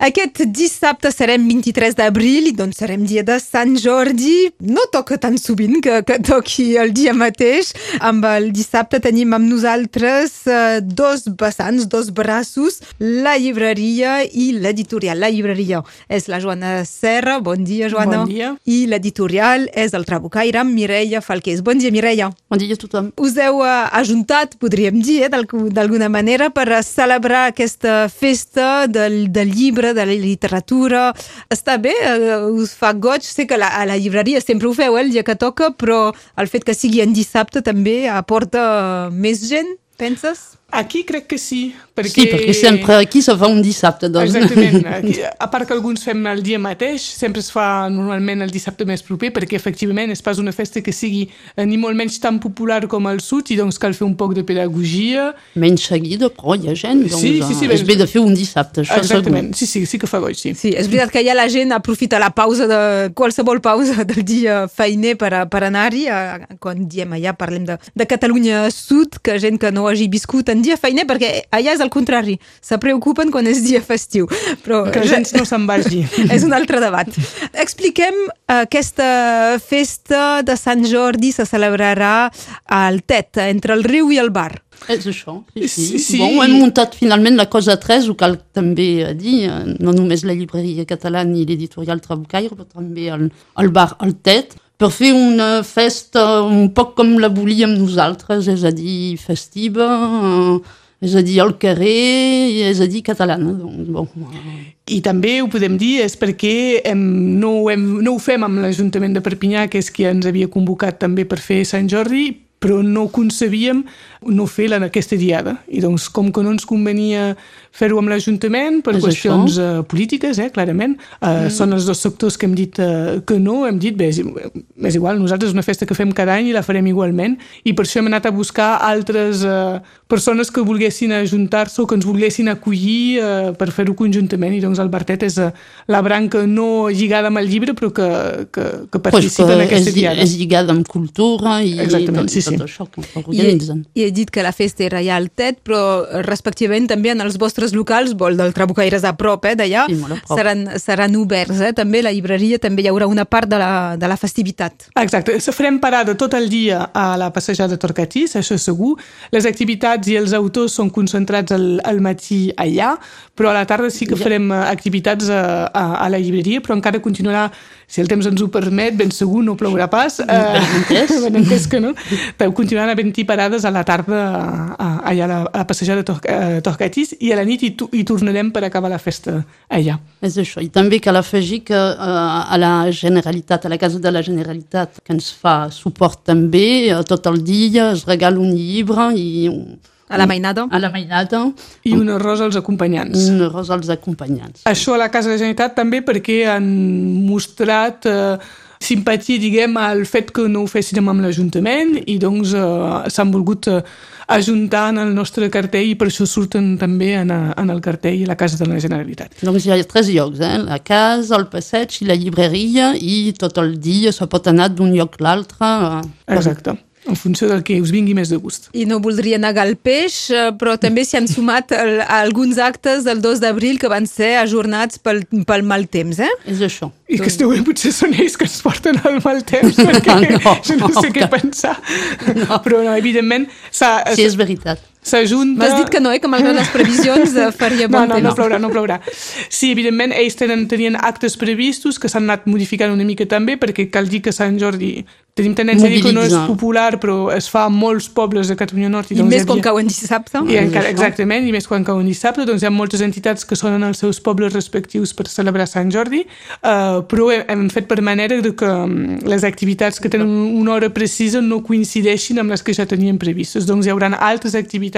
Aquest dissabte serem 23 d'abril i doncs serem dia de Sant Jordi. No toca tan sovint que, que toqui el dia mateix. Amb el dissabte tenim amb nosaltres eh, dos vessants, dos braços, la llibreria i l'editorial. La llibreria és la Joana Serra. Bon dia, Joana. Bon dia. I l'editorial és el Trabucaire amb Mireia Falqués. Bon dia, Mireia. Bon dia a tothom. Us heu eh, ajuntat, podríem dir, eh, d'alguna manera, per celebrar aquesta festa del, del llibre de la literatura. Està bé, uh, us fa goig. Sé que la, a la llibreria sempre ho feu, eh, el dia que toca, però el fet que sigui en dissabte també aporta més gent, penses? Aquí crec que sí, perquè... Sí, perquè sempre aquí se fa un dissabte, doncs. Exactament. Aquí, a part que alguns fem el dia mateix, sempre es fa normalment el dissabte més proper, perquè efectivament és pas una festa que sigui eh, ni molt menys tan popular com el sud, i doncs cal fer un poc de pedagogia. Menys seguida, però hi ha gent, doncs Sí, sí, sí, és bé de fer un dissabte, això Exactament, segur. sí, sí, sí que fa goig, sí. Sí, és veritat que ja la gent aprofita la pausa de qualsevol pausa del dia feiner per, a, per anar-hi. Quan diem allà parlem de, de Catalunya Sud, que gent que no hagi viscut en dia feiner, perquè allà és el contrari. Se preocupen quan és dia festiu. Però Que la gent no se'n vagi. és un altre debat. Expliquem aquesta festa de Sant Jordi se celebrarà al Tet, entre el riu i el bar. És això, sí, sí. Sí, sí. Bon, hem muntat finalment la cosa a tres, ho cal també eh, dir, eh, no només la llibreria catalana i l'editorial Trabucaire, però també el, el bar El Tet, per fer una festa un poc com la volíem nosaltres, és a dir, festiva, eh, és a dir, al carrer, és a dir, catalana. Doncs, bon, I també ho podem dir és perquè hem, no, ho hem, no ho fem amb l'Ajuntament de Perpinyà, que és qui ens havia convocat també per fer Sant Jordi, però no concebíem no fer la, aquesta diada. I doncs, com que no ens convenia fer-ho amb l'Ajuntament per És qüestions això. uh, polítiques, eh, clarament, uh, mm. són els dos sectors que hem dit uh, que no, hem dit, bé, és, és igual, nosaltres és una festa que fem cada any i la farem igualment, i per això hem anat a buscar altres uh, persones que volguessin ajuntar-se o que ens volguessin acollir uh, per fer-ho conjuntament, i doncs el Bartet és uh, la branca no lligada amb el llibre, però que, que, que Pues participa en que és, aquesta diada. és lligada amb cultura i Exactament, tot, sí, sí. Tot això que I, organitzen. I he dit que la festa era allà al Tet, però eh, respectivament també en els vostres locals, vol del Trabucaires a prop, eh, d'allà, Sí, seran, seran oberts, eh, també la llibreria, també hi haurà una part de la, de la festivitat. Exacte, se farem parada tot el dia a la passejada Torcatís, això és segur. Les activitats i els autors són concentrats al, al matí allà, però a la tarda sí que farem eh, activitats a, a, a la llibreria, però encara continuarà, si el temps ens ho permet, ben segur, no plourà pas. Ben entès. ben entès que no. Però continuaran havent-hi parades a la tarda a, allà a la, a la passejada Tor, eh, Torcatís i a la nit hi, hi tornarem per acabar la festa allà. És això. I també cal afegir que uh, a la Generalitat, a la Casa de la Generalitat, que ens fa suport també, uh, tot el dia es regala un llibre i un, A la mainada. a la mainada I un arròs als acompanyants. un arròs als acompanyants. Això a la Casa de la Generalitat també perquè han mostrat eh, simpatia, diguem, al fet que no ho fessin amb l'Ajuntament i doncs eh, s'han volgut eh, ajuntar en el nostre cartell i per això surten també en, a, en el cartell a la Casa de la Generalitat. Doncs hi ha tres llocs, eh? la casa, el passeig i la llibreria i tot el dia se pot anar d'un lloc a l'altre. eh, Exacte, en funció del que us vingui més de gust. I no voldria negar el peix, eh, però també s'hi han sumat el, alguns actes del 2 d'abril que van ser ajornats pel, pel mal temps, eh? És això. I que esteu bé, potser són ells que ens porten el mal temps, perquè No, jo no sé no, què que- pensar. Però no, evidentment, Sí, és veritat. S'ajunta... M'has dit que no, eh? Que malgrat les previsions eh, faria No, bon no, temps. no plourà, no plourà. Sí, evidentment, ells tenen, tenien actes previstos que s'han anat modificant una mica també, perquè cal dir que Sant Jordi tenim tendència a dir que no és popular, però es fa a molts pobles de Catalunya Nord. I doncs més quan havia- cau en dissabte. I encara, exactament, i més quan cau en dissabte, doncs hi ha moltes entitats que són en els seus pobles respectius per celebrar Sant Jordi, uh, però hem, hem fet per manera de que um, les activitats que tenen una hora precisa no coincideixin amb les que ja tenien previstes. Doncs hi haurà altres activitats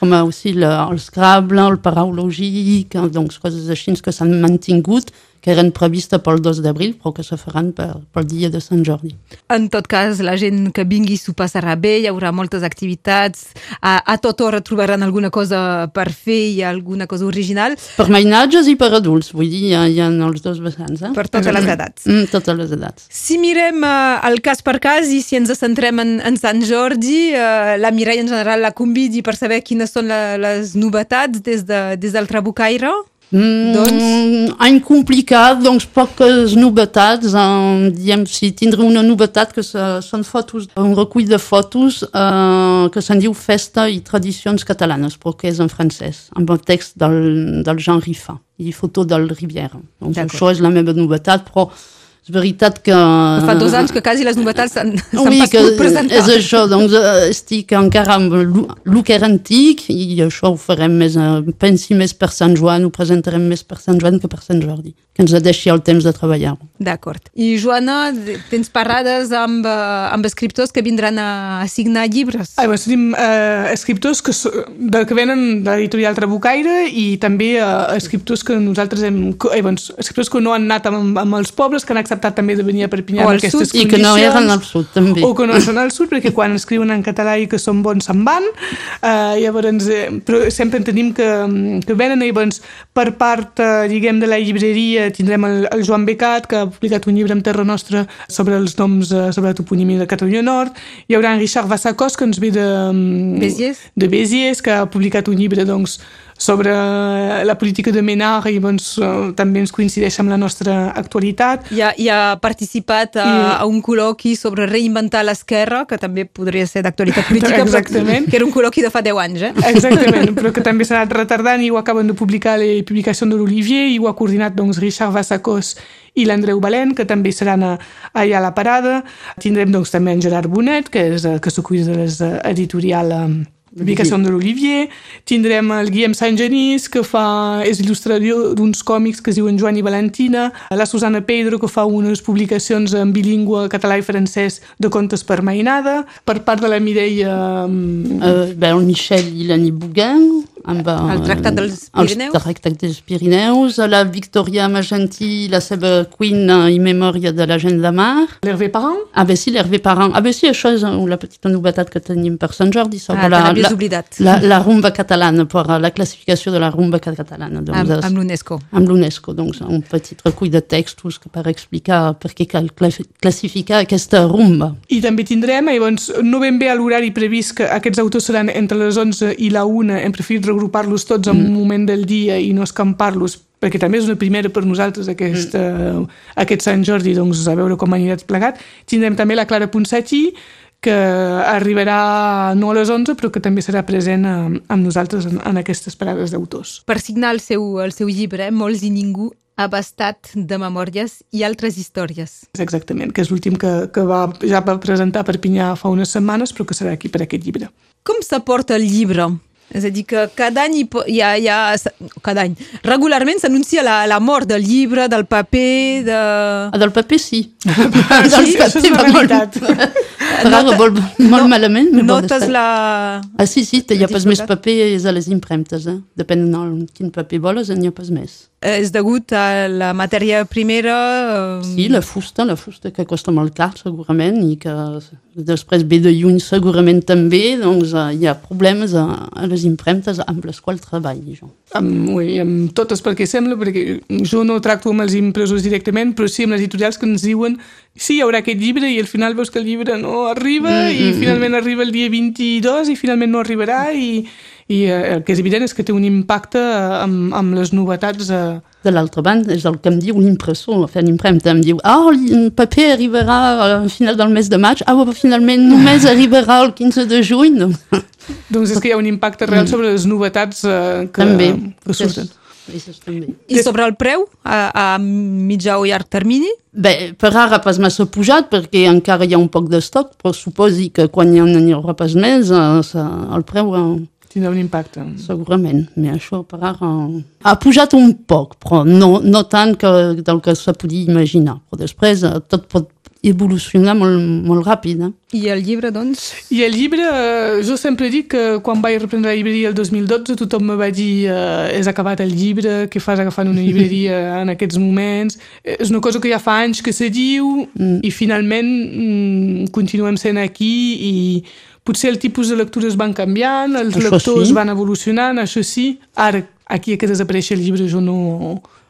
com aussi la, el Scrabble, el paraulògic, doncs coses així que s'han mantingut, que eren previstes pel 2 d'abril, però que se faran per, pel dia de Sant Jordi. En tot cas, la gent que vingui s'ho passarà bé, hi haurà moltes activitats, a, a tota hora trobaran alguna cosa per fer i alguna cosa original Per mainatges i per adults, vull dir, hi ha, hi ha els dos vessants, eh? per totes les edats. Mm, totes les edats. Si mirem eh, el cas per cas i si ens centrem en, en Sant Jordi, eh, la Mireia en general la convidi per saber quines són la, les novetats des, de, des del Trabucaire. Mm, Doncs- Any complicat, doncs poques novetats. Eh, diem, si tindré una novetat que se- són fotos, un recull de fotos eh, que se'n diu Festa i Tradicions Catalanes, però que és en francès, amb el text del, del Jean Riffa i foto del Rivière. Doncs això és la meva novetat, però és veritat que... Fa dos anys que quasi les novetats s'han Oui, pas que pogut presentar. és això, doncs eh, estic encara amb l'U- l'Uquer antic i això ho farem més, eh, pensi més per Sant Joan, ho presentarem més per Sant Joan que per Sant Jordi, que ens deixi el temps de treballar. D'acord. I Joana, tens parades amb, eh, amb escriptors que vindran a, a signar llibres? Ah, doncs tenim eh, escriptors que, so- de, que venen de l'editorial Trabucaire i també eh, escriptors que nosaltres hem... Eh, doncs, escriptors que no han anat amb, amb els pobles, que han acceptat també de venir a Perpinyà O en al aquestes sud. I que no condicions. eren al sud, també. O que no són al sud, perquè quan escriuen en català i que són bons se'n van. Uh, llavors, eh, però sempre en tenim que, que venen. I llavors, per part, eh, diguem, de la llibreria, tindrem el, el Joan Becat, que ha publicat un llibre amb Terra Nostra sobre els noms, eh, sobre la toponímia de Catalunya Nord. Hi haurà en Richard Vassacos, que ens ve de... mm, Béziers. De Béziers, que ha publicat un llibre, doncs, sobre la política de Menard i doncs, eh, també ens coincideix amb la nostra actualitat. I ha, i ha participat a, I- a un col·loqui sobre reinventar l'esquerra, que també podria ser d'actualitat política, Exactament. però que era un col·loqui de fa 10 anys, eh? Exactament, però que també s'ha anat retardant i ho acaben de publicar la publicació de l'Olivier i ho ha coordinat doncs, Richard Vassacós i l'Andreu Valent, que també seran a, allà a la parada. Tindrem doncs, també en Gerard Bonet, que, és, eh, que s'ho cuida de les eh, publicació de l'Olivier. Tindrem el Guillem Sant Genís, que fa, és il·lustrador d'uns còmics que es diuen Joan i Valentina. La Susana Pedro, que fa unes publicacions en bilingüe català i francès de contes per mainada. Per part de la Mireia... Uh, ben, el Michel Ilani Bouguin, amb El Tractat dels Pirineus. El Tractat dels Pirineus, la Victoria Magentí, la seva Queen uh, i memòria de la gent de mar. L'Hervé Parent, Ah, bé, sí, l'Hervé Parent. Ah, bé, sí, això és uh, la petita novetat que tenim per Sant Jordi sobre Ah, la, la, oblidat. la, la rumba catalana, per la classificació de la rumba ca- catalana. Doncs, Amb, amb l'UNESCO. amb l'UNESCO, doncs un petit recull de textos que per explicar per què cal cla- classificar aquesta rumba. I també tindrem, i doncs, no ben bé a l'horari previst que aquests autors seran entre les 11 i la 1, hem preferit regrupar-los tots en un moment del dia i no escampar-los perquè també és una primera per nosaltres aquest, mm. aquest Sant Jordi, doncs a veure com anirà plegat. Tindrem també la Clara Ponsatxi, que arribarà no a les 11, però que també serà present eh, amb nosaltres en, en aquestes parades d'autors. Per signar el seu, el seu llibre, Molts i ningú, abastat de memòries i altres històries. Exactament, que és l'últim que, que va, ja va presentar a Perpinyà fa unes setmanes, però que serà aquí per aquest llibre. Com s'aporta el llibre? És a dir, que cada any hi, ha, hi ha... Cada any. Regularment s'anuncia la, la mort del llibre, del paper, de... Ah, del paper, sí. Del sí, una va molt- realitat. Per ara vol molt malament. però Notes estar. la... Ah, sí, sí, hi ha pas més paper a les impremtes, eh? Depèn de quin paper voles, n'hi ha pas més. Eh, És degut a la matèria primera... eh, Sí, la fusta, la fusta que costa molt car, segurament, i que després ve de lluny segurament també, doncs eh, hi ha problemes a, a les impremtes amb les quals treballo jo. amb, ui, amb totes perquè sembla, perquè jo no tracto amb els impressors directament, però sí amb les editorials que ens diuen sí, hi haurà aquest llibre i al final veus que el llibre no arriba mm, i finalment arriba el dia 22 i finalment no arribarà i, i eh, el que és evident és que té un impacte amb, amb les novetats eh, De l'altra banda, és el que em diu l'impressor, fent impremta, em diu ah, el paper arribarà al final del mes de maig, ah, però finalment només arribarà el 15 de juny. Doncs, doncs és que hi ha un impacte real sobre les novetats eh, que, també. que surten. És, és, també. I sobre el preu, a, a mitjà o llarg termini? Bé, per ara pas massa pujat perquè encara hi ha un poc d'estoc, però suposi que quan hi n'hi haurà pas més, eh, el preu eh, Tindrà un impacte. segurament. Però això per ara eh, ha pujat un poc, però no, no tant que, del que se podia imaginar. Però després tot pot evolucionar molt, molt ràpid. Eh? I el llibre, doncs? I el llibre, eh, jo sempre dic que quan vaig reprendre la llibreria el 2012 tothom me va dir eh, és acabat el llibre, què fas agafant una llibreria en aquests moments? Eh, És una cosa que ja fa anys que se diu mm. i finalment mm, continuem sent aquí i potser el tipus de lectures van canviant, els Això lectors sí. van evolucionant, això sí, ara aquí que desaparèixer el llibre jo no,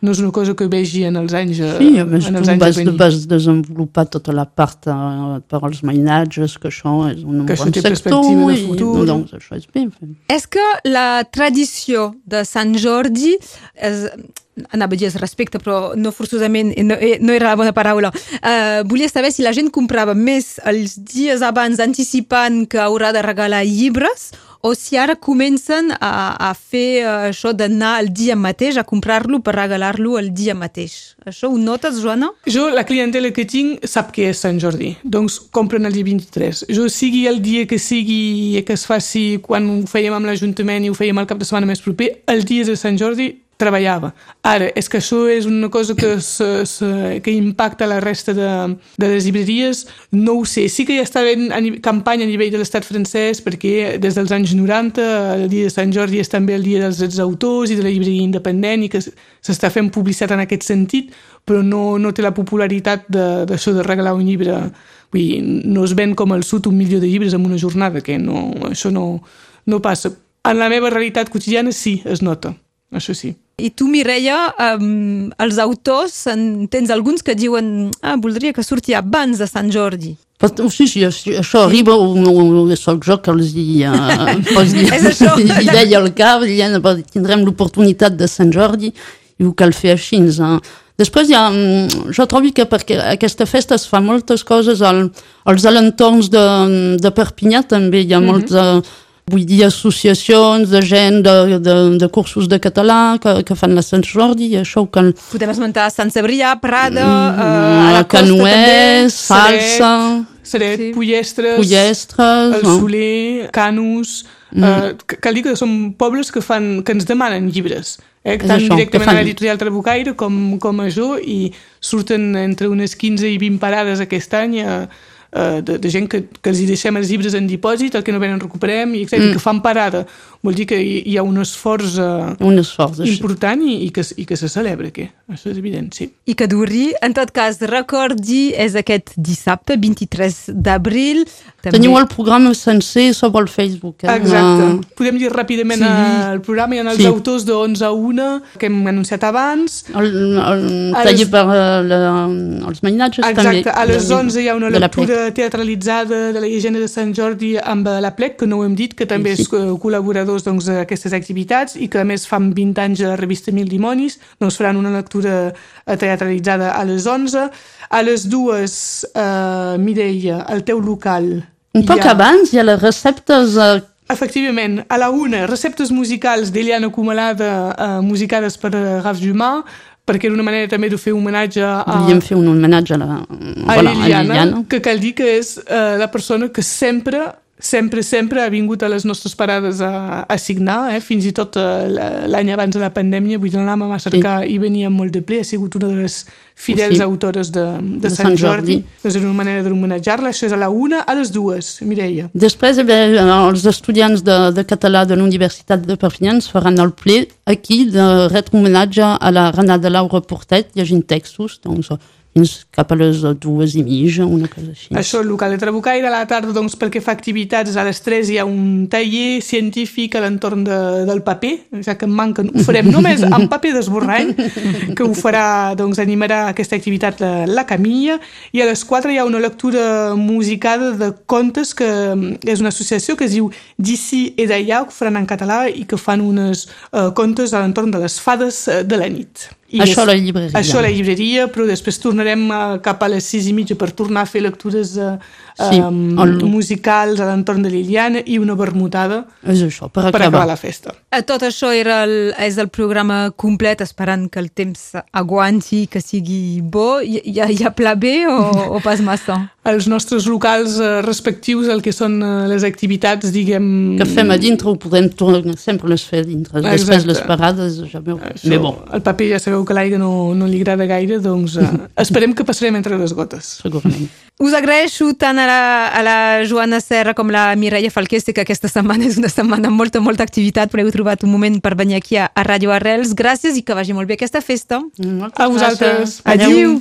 no és una cosa que vegi en els anys eh, Sí, a més, en tu els anys vas, a venir. vas desenvolupar tota la part eh, per als mainatges, que això és un Que bon sector. de i, futur. doncs això és bé. És que la tradició de Sant Jordi és, anava a dir es respecta, però no forçosament, no, eh, no era la bona paraula. Uh, volia saber si la gent comprava més els dies abans anticipant que haurà de regalar llibres o si ara comencen a, a fer uh, això d'anar el dia mateix, a comprar-lo per regalar-lo el dia mateix. Això ho notes, Joana? Jo, la clientela que tinc sap que és Sant Jordi, doncs compren el dia 23. Jo, sigui el dia que sigui que es faci quan ho fèiem amb l'Ajuntament i ho fèiem el cap de setmana més proper, el dia de Sant Jordi treballava. Ara, és que això és una cosa que, se, se, que impacta la resta de, de les llibreries, no ho sé. Sí que hi està nivell, campanya a nivell de l'estat francès, perquè des dels anys 90 el dia de Sant Jordi és també el dia dels drets d'autors i de la llibreria independent i que s'està fent publicitat en aquest sentit, però no, no té la popularitat d'això de, de regalar un llibre. Vull dir, no es ven com el sud un milió de llibres en una jornada, que no, això no, no passa. En la meva realitat quotidiana sí, es nota, això sí. I tu, Mireia, um, els autors, en tens alguns que diuen ah, voldria que surti abans de Sant Jordi. Però, sí, sí, això arriba, soc jo que els hi, uh, els hi, això. hi deia al cap, "Però tindrem l'oportunitat de Sant Jordi i ho cal fer així. Eh? Després hi ha, mm, jo trobo que perquè aquesta festa es fa moltes coses al, als alentorns de, de Perpinyà també hi ha mm -hmm. molts, vull dir, associacions de gent de, de, de cursos de català que, que fan la Sant Jordi i això cal... Podem esmentar Sant Cebrià, Prada, Mm, uh, a la costa també. Canoès, Salsa, Seret, Sí. Pollestres, Pollestres... el no? Soler, Canus... Mm. Uh, cal dir que són pobles que, fan, que ens demanen llibres, eh? Tant això, directament que fan- a l'editorial Trabucaire com, com a jo, i surten entre unes 15 i 20 parades aquest any uh, uh, de, de gent que, que els hi deixem els llibres en dipòsit, el que no venen recuperem, i, etc, mm. que fan parada. Vol dir que hi, hi ha un esforç uh, Un esforç important i, i, que, i que se celebra, que això és evident, sí. I que duri. En tot cas, recordi, és aquest dissabte, 23 d'abril. També- Teniu el programa sencer sobre el Facebook. Eh? Exacte. Podem dir ràpidament Sí. el programa. Hi ha els Sí. autors de 11 a 1 que hem anunciat abans. El, el A taller les- per eh, la, els mainatges també. Exacte. A les de- 11 hi ha una lectura teatralitzada de la llegenda de Sant Jordi amb la plec, que no ho hem dit, que també Sí, és eh, col·laboradors doncs, d'aquestes activitats i que a més fan 20 anys a la revista Mil Dimonis. Doncs faran una lectura eh, teatralitzada a les 11. A les dues, eh, Mireia, al teu local... Un poc ha- abans hi ha les receptes eh, Efectivament, a la una, receptes musicals d'Eliana Comalada eh, musicades per eh, Raf Jumà, perquè era una manera també de fer homenatge a, Volíem fer un homenatge a la, a voilà, Eliana, a Liliana. que cal dir que és eh, la persona que sempre sempre, sempre ha vingut a les nostres parades a, a signar, eh? fins i tot eh, l'any abans de la pandèmia, vull dir, l'anàvem a cercar sí. i venia molt de ple, ha sigut una de les fidels Sí. autores de, de, De Sant, Sant Jordi. Jordi. Doncs era una manera d'homenatjar-la, això és a la una, a les dues, Mireia. Després, eh, bé, els estudiants de, de català de l'Universitat de Perpinyà ens faran el ple aquí de retre homenatge a la Renata Laura Portet llegint textos, doncs, fins cap a les dues i mitja, una cosa així. Això, el local de Trabucaire, a la tarda, doncs, perquè fa activitats, a les 3 hi ha un taller científic a l'entorn de, del paper, ja que em manquen, ho farem només amb paper d'esborrany, que ho farà, doncs, animarà aquesta activitat la, la Camilla, i a les 4 hi ha una lectura musicada de contes, que mm, és una associació que es diu D'ici et d'allà, que ho faran en català i que fan unes uh, contes a l'entorn de les fades eh, de la nit. I Això a la llibreria. Això a la llibreria, però després tornarem uh, cap a les sis i mitja per tornar a fer lectures uh, Sí, um, el- musicals a l'entorn de Liliana i una vermutada És això, per per acabar. acabar la festa. Eh, Tot això era el, és el programa complet, esperant que el temps aguanti, que sigui bo. Hi, hi, ha- hi ha pla B o, o pas massa? Els nostres locals uh, respectius, el que són uh, les activitats, diguem... Que fem a dintre ho podem tornar, sempre les fer a dintre. Després Exacte. les parades ja veu. Això, Mais bon, El paper ja sabeu que l'aigua no, no li agrada gaire, doncs uh, esperem que passarem entre les gotes. segurament. Us agraeixo tant a la, a la Joana Serra com la Mireia Falquer. Sé que aquesta setmana és una setmana amb molta, molta activitat, però heu trobat un moment per venir aquí a, a Ràdio Arrels. Gràcies i que vagi molt bé aquesta festa. Moltes A vosaltres. gràcies. Adéu.